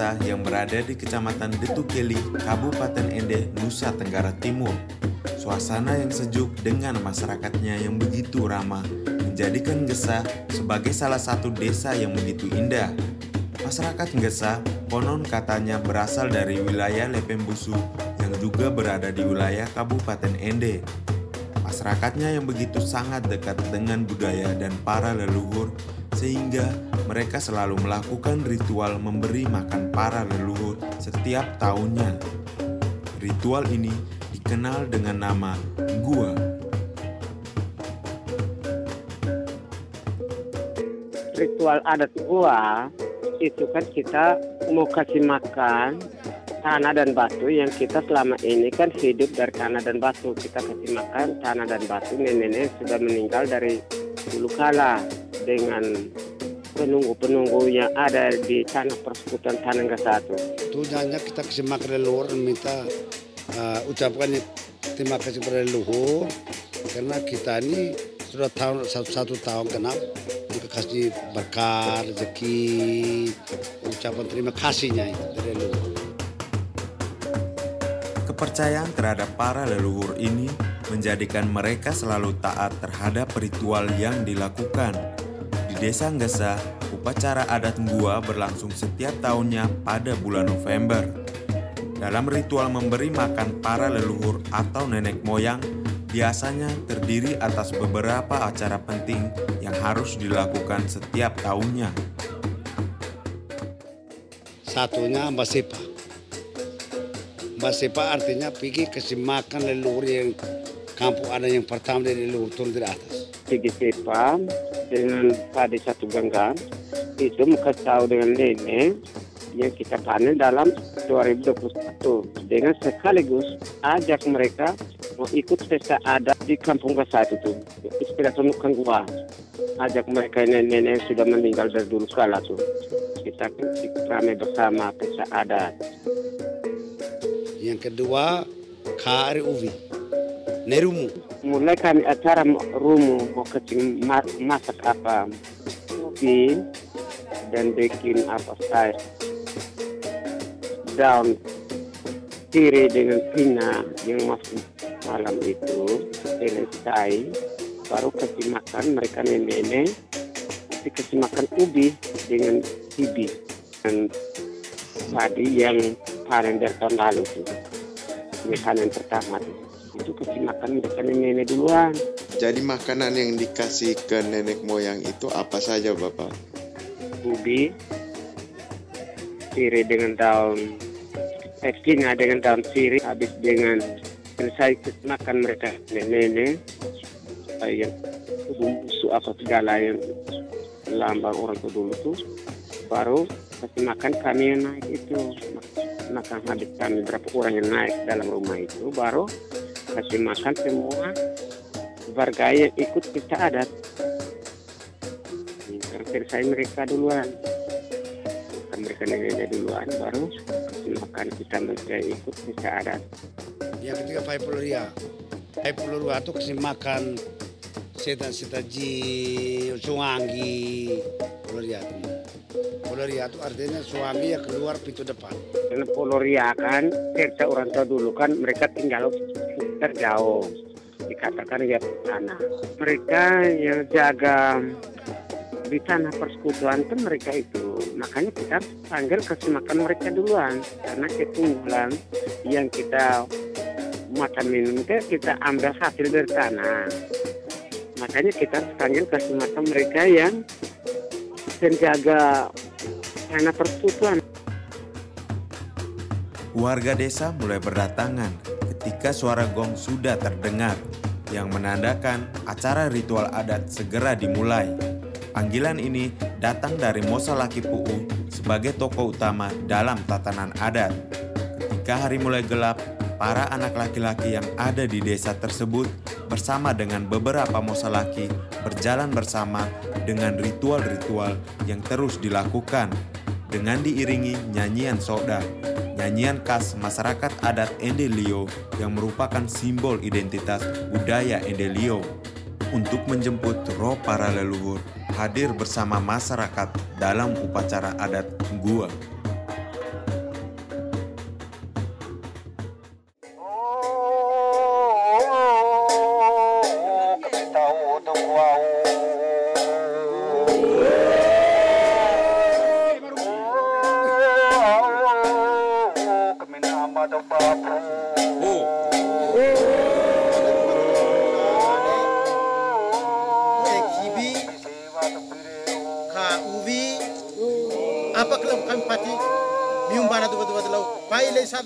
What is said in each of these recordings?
Desa yang berada di Kecamatan Detukeli, Kabupaten Ende, Nusa Tenggara Timur. Suasana yang sejuk dengan masyarakatnya yang begitu ramah menjadikan Gesa sebagai salah satu desa yang begitu indah. Masyarakat Gesa konon katanya berasal dari wilayah Lepembusu yang juga berada di wilayah Kabupaten Ende. Masyarakatnya yang begitu sangat dekat dengan budaya dan para leluhur sehingga mereka selalu melakukan ritual memberi makan para leluhur setiap tahunnya. Ritual ini dikenal dengan nama gua. Ritual adat gua itu kan kita mau kasih makan tanah dan batu yang kita selama ini kan hidup dari tanah dan batu. Kita kasih makan tanah dan batu nenek-nenek sudah meninggal dari dulu kala dengan penunggu-penunggu yang ada di tanah persekutuan Tanah Satu. Tujuannya kita kasih makan leluhur minta uh, ucapkan terima kasih kepada leluhur karena kita ini sudah tahun satu, satu tahun kenal juga kasih berkah rezeki ucapan terima kasihnya dari leluhur. Kepercayaan terhadap para leluhur ini menjadikan mereka selalu taat terhadap ritual yang dilakukan. Di Desa Ngesa, upacara adat Ngua berlangsung setiap tahunnya pada bulan November. Dalam ritual memberi makan para leluhur atau nenek moyang, biasanya terdiri atas beberapa acara penting yang harus dilakukan setiap tahunnya. Satunya Mbak Sepa. Mbak Sepa artinya pergi kasih makan leluhur yang kampung ada yang pertama dari leluhur turun dari atas. Pergi Sepa dengan padi satu genggam itu kasih tahu dengan nenek yang kita panen dalam 2021 dengan sekaligus ajak mereka mau ikut pesta adat di kampung Gesa itu. Istilah temukan gua ajak mereka nenek-nenek sudah meninggal dari dulu kala tuh. Kita kan ramai bersama pesta adat Yang kedua Kari Uvi. Nerumu. mulai kami acara rumu ma- masak apa? Ubi dan bikin apa sayur daun tiri dengan pina yang masuk malam itu cai baru kasih makan mereka nenek-nenek. Dikasih makan ubi dengan tibi dan padi yang panen dari tahun lalu panen pertama. Itu kasih makan mereka nenek-nenek duluan. Jadi makanan yang dikasih ke nenek moyang itu apa saja Bapak? ubi sirih dengan daun singa dengan daun sirih habis dengan selesai makan mereka. Nenek-nenek eh, yang bumbu apa segala yang lambang orang tua dulu tuh baru kasih makan kami yang naik itu makan habis kami berapa orang yang naik dalam rumah itu baru kasih makan semua warga yang ikut kita adat selesai mereka duluan Makan mereka nenek duluan baru kasih makan kita mereka ikut kita adat Yang ketiga Pai Puluria. Pai Puluria itu kasih makan seta-seta ji, suwangi. Puluria itu. Puluria itu artinya suami yang keluar pintu depan. karena Poloria kan cerita orang tua dulu kan mereka tinggal terjauh dikatakan ya tanah. Mereka yang jaga di tanah persekutuan kan mereka itu. Makanya kita panggil kasih makan mereka duluan. Karena ketunggulan yang kita makan minum itu kita ambil hasil dari tanah. Makanya kita panggil kasih makan mereka yang penjaga tanah persekutuan Warga desa mulai berdatangan ketika suara gong sudah terdengar yang menandakan acara ritual adat segera dimulai. Panggilan ini datang dari Mosa Laki Puu sebagai tokoh utama dalam tatanan adat. Ketika hari mulai gelap, para anak laki-laki yang ada di desa tersebut bersama dengan beberapa Mosa Laki berjalan bersama dengan ritual-ritual yang terus dilakukan dengan diiringi nyanyian soda, nyanyian khas masyarakat adat Endelio yang merupakan simbol identitas budaya Endelio. Untuk menjemput roh para leluhur, hadir bersama masyarakat dalam upacara adat gua.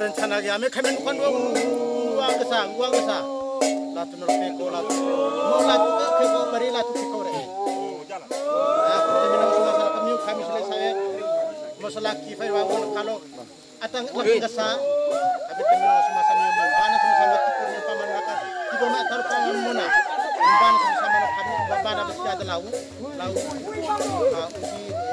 rencana ga me kamen kan uang ga sa uang ga sa latu no ke ko latu. Mo latu ke ko bari latu ke ko re Aku terminal masalah kami kami sudah saya. Masalah kifai wangun kalau atang lagi kasa kami terminal semua sama yang mana sama sama tikurnya paman maka tiba mak taruh paman mana mana sama sama kami mana besi ada lau lau uji uji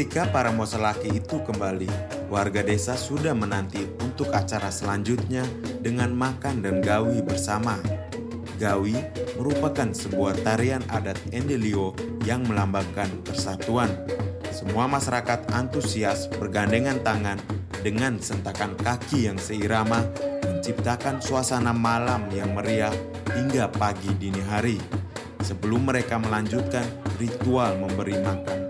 Ketika para moselaki itu kembali, warga desa sudah menanti untuk acara selanjutnya dengan makan dan gawi bersama. Gawi merupakan sebuah tarian adat Endelio yang melambangkan persatuan. Semua masyarakat antusias bergandengan tangan dengan sentakan kaki yang seirama menciptakan suasana malam yang meriah hingga pagi dini hari. Sebelum mereka melanjutkan ritual memberi makan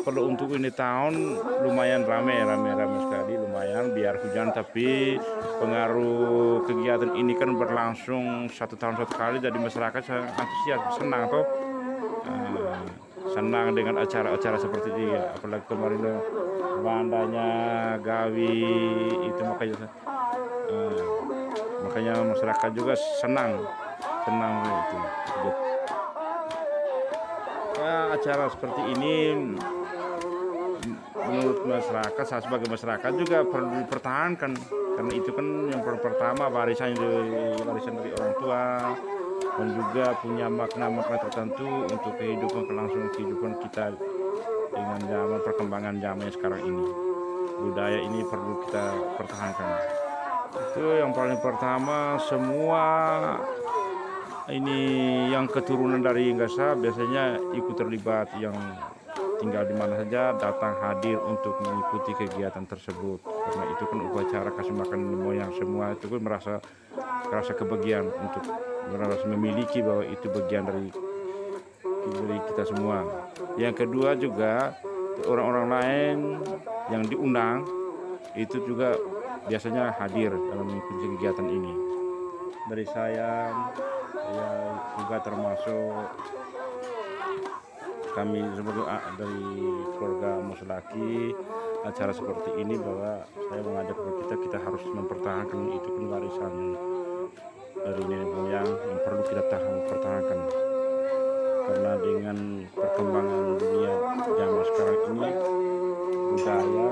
kalau untuk ini tahun lumayan rame, rame, rame sekali, lumayan. Biar hujan tapi pengaruh kegiatan ini kan berlangsung satu tahun satu kali, jadi masyarakat sangat antusias, senang toh. Eh, senang dengan acara-acara seperti ini, apalagi kemarin bandanya Gawi itu makanya eh, makanya masyarakat juga senang, senang itu. Ya, acara seperti ini menurut masyarakat saya sebagai masyarakat juga perlu dipertahankan. Karena itu kan yang per- pertama warisan dari warisan dari orang tua. Dan juga punya makna-makna tertentu untuk kehidupan kelangsungan kehidupan kita dengan zaman perkembangan zaman sekarang ini. Budaya ini perlu kita pertahankan. Itu yang paling pertama semua ini yang keturunan dari Inggasa biasanya ikut terlibat yang tinggal di mana saja datang hadir untuk mengikuti kegiatan tersebut. Karena itu kan upacara kasih makan moyang semua itu kan merasa merasa kebagian untuk merasa memiliki bahwa itu bagian dari dari kita semua. Yang kedua juga orang-orang lain yang diundang itu juga biasanya hadir dalam mengikuti kegiatan ini. Dari saya ya juga termasuk kami sebagai a- dari keluarga Muslaki acara seperti ini bahwa saya mengajak kita kita harus mempertahankan itu kan warisan dari nenek moyang yang perlu kita tahan pertahankan. Karena dengan perkembangan dunia zaman sekarang ini budaya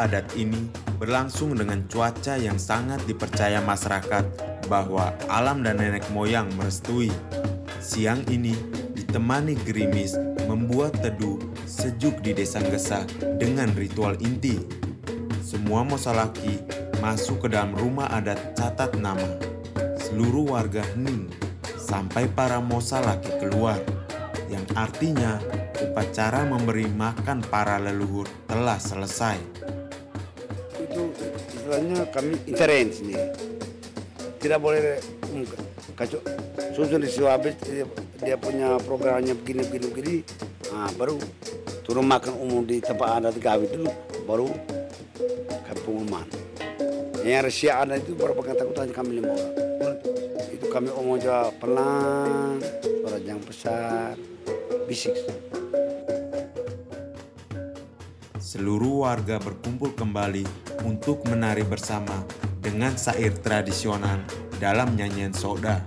adat ini berlangsung dengan cuaca yang sangat dipercaya masyarakat bahwa alam dan nenek moyang merestui. Siang ini ditemani gerimis membuat teduh sejuk di desa Gesa dengan ritual inti. Semua mosalaki masuk ke dalam rumah adat catat nama. Seluruh warga hening sampai para mosalaki keluar. Yang artinya upacara memberi makan para leluhur telah selesai. Istilahnya kami intervensi nih. Tidak boleh kacau susun di habis dia, punya programnya begini begini begini. Nah, baru turun makan umum di tempat adat gawi dulu baru ke pengumuman yang rahasia ada itu takut hanya kami lima orang. Itu kami omong juga pelan suara yang besar bisik Seluruh warga berkumpul kembali untuk menari bersama dengan sair tradisional dalam nyanyian soda.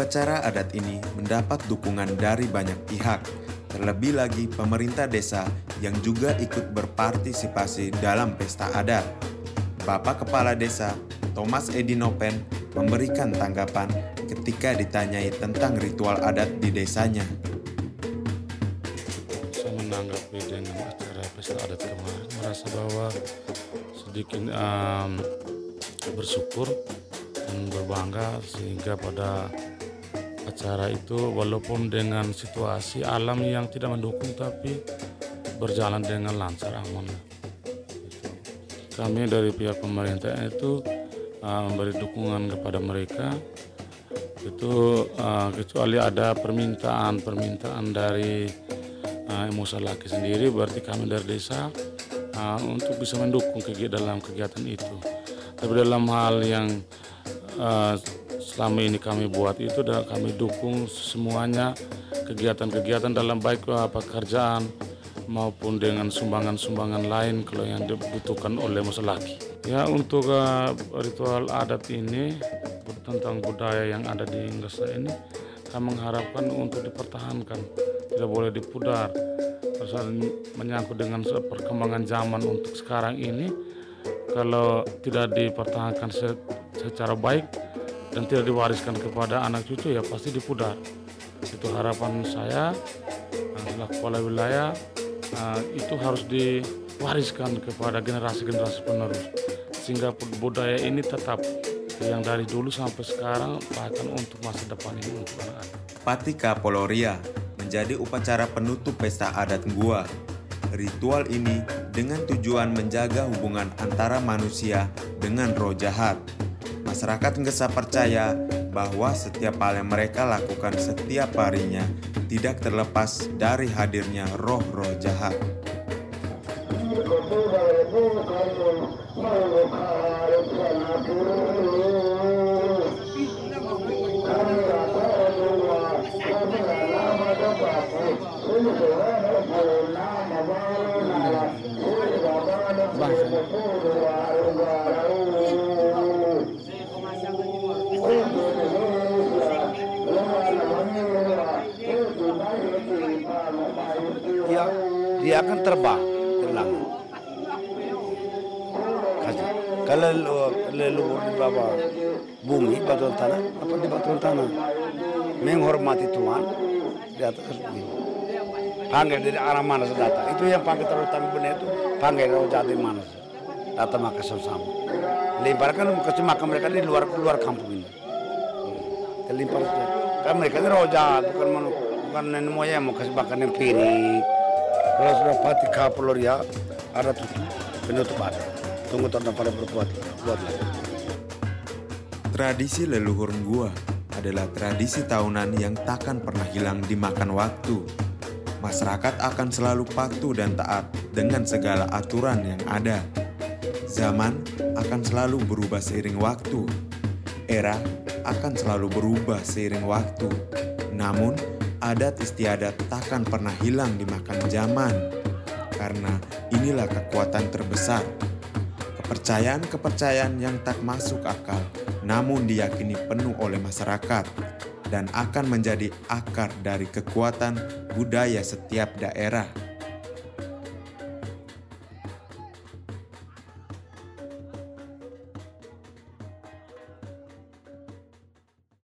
Upacara adat ini mendapat dukungan dari banyak pihak, terlebih lagi pemerintah desa yang juga ikut berpartisipasi dalam pesta adat. Bapak Kepala Desa Thomas Edinopen memberikan tanggapan ketika ditanyai tentang ritual adat di desanya. saya menanggapi dengan acara pesta adat kemarin merasa bahwa sedikit em, bersyukur dan berbangga sehingga pada acara itu walaupun dengan situasi alam yang tidak mendukung tapi berjalan dengan lancar aman. Kami dari pihak pemerintah itu uh, memberi dukungan kepada mereka itu uh, kecuali ada permintaan-permintaan dari uh, Musalaki sendiri berarti kami dari desa uh, untuk bisa mendukung kegiatan dalam kegiatan itu. Tapi dalam hal yang uh, selama ini kami buat itu dan kami dukung semuanya kegiatan-kegiatan dalam baik uh, pekerjaan maupun dengan sumbangan-sumbangan lain kalau yang dibutuhkan oleh Musalaki. Ya untuk uh, ritual adat ini tentang budaya yang ada di Ngesa ini kami mengharapkan untuk dipertahankan tidak boleh dipudar Pasal menyangkut dengan perkembangan zaman untuk sekarang ini kalau tidak dipertahankan se- secara baik dan tidak diwariskan kepada anak cucu ya pasti dipudar itu harapan saya selaku kepala wilayah uh, itu harus diwariskan kepada generasi-generasi penerus sehingga budaya ini tetap yang dari dulu sampai sekarang bahkan untuk masa depan ini untuk anak-anak. Patika Poloria menjadi upacara penutup pesta adat Gua. Ritual ini dengan tujuan menjaga hubungan antara manusia dengan roh jahat. Masyarakat Ngesa percaya bahwa setiap hal yang mereka lakukan setiap harinya tidak terlepas dari hadirnya roh-roh jahat. Dia dia akan terbang terbang Kasih. kalau lelu- leluhur di bawah bumi batuan tanah apa di batuan tanah? Menghormati Tuhan di atas bumi panggil dari arah mana datang. Itu yang panggil terus kami benar itu panggil roh jahat di mana datang maka sama lemparkan kasih makan mereka di luar luar kampung ini. Terlimpar kan mereka ini roh jahat bukan manu, bukan moyang mau kasih makan yang piring kalau sudah pati ya ada tunggu pada berbuat buat Tradisi leluhur gua adalah tradisi tahunan yang takkan pernah hilang dimakan waktu. Masyarakat akan selalu patuh dan taat dengan segala aturan yang ada. Zaman akan selalu berubah seiring waktu. Era akan selalu berubah seiring waktu. Namun, adat istiadat takkan pernah hilang dimakan zaman, karena inilah kekuatan terbesar. Kepercayaan-kepercayaan yang tak masuk akal, namun diyakini penuh oleh masyarakat, dan akan menjadi akar dari kekuatan budaya setiap daerah.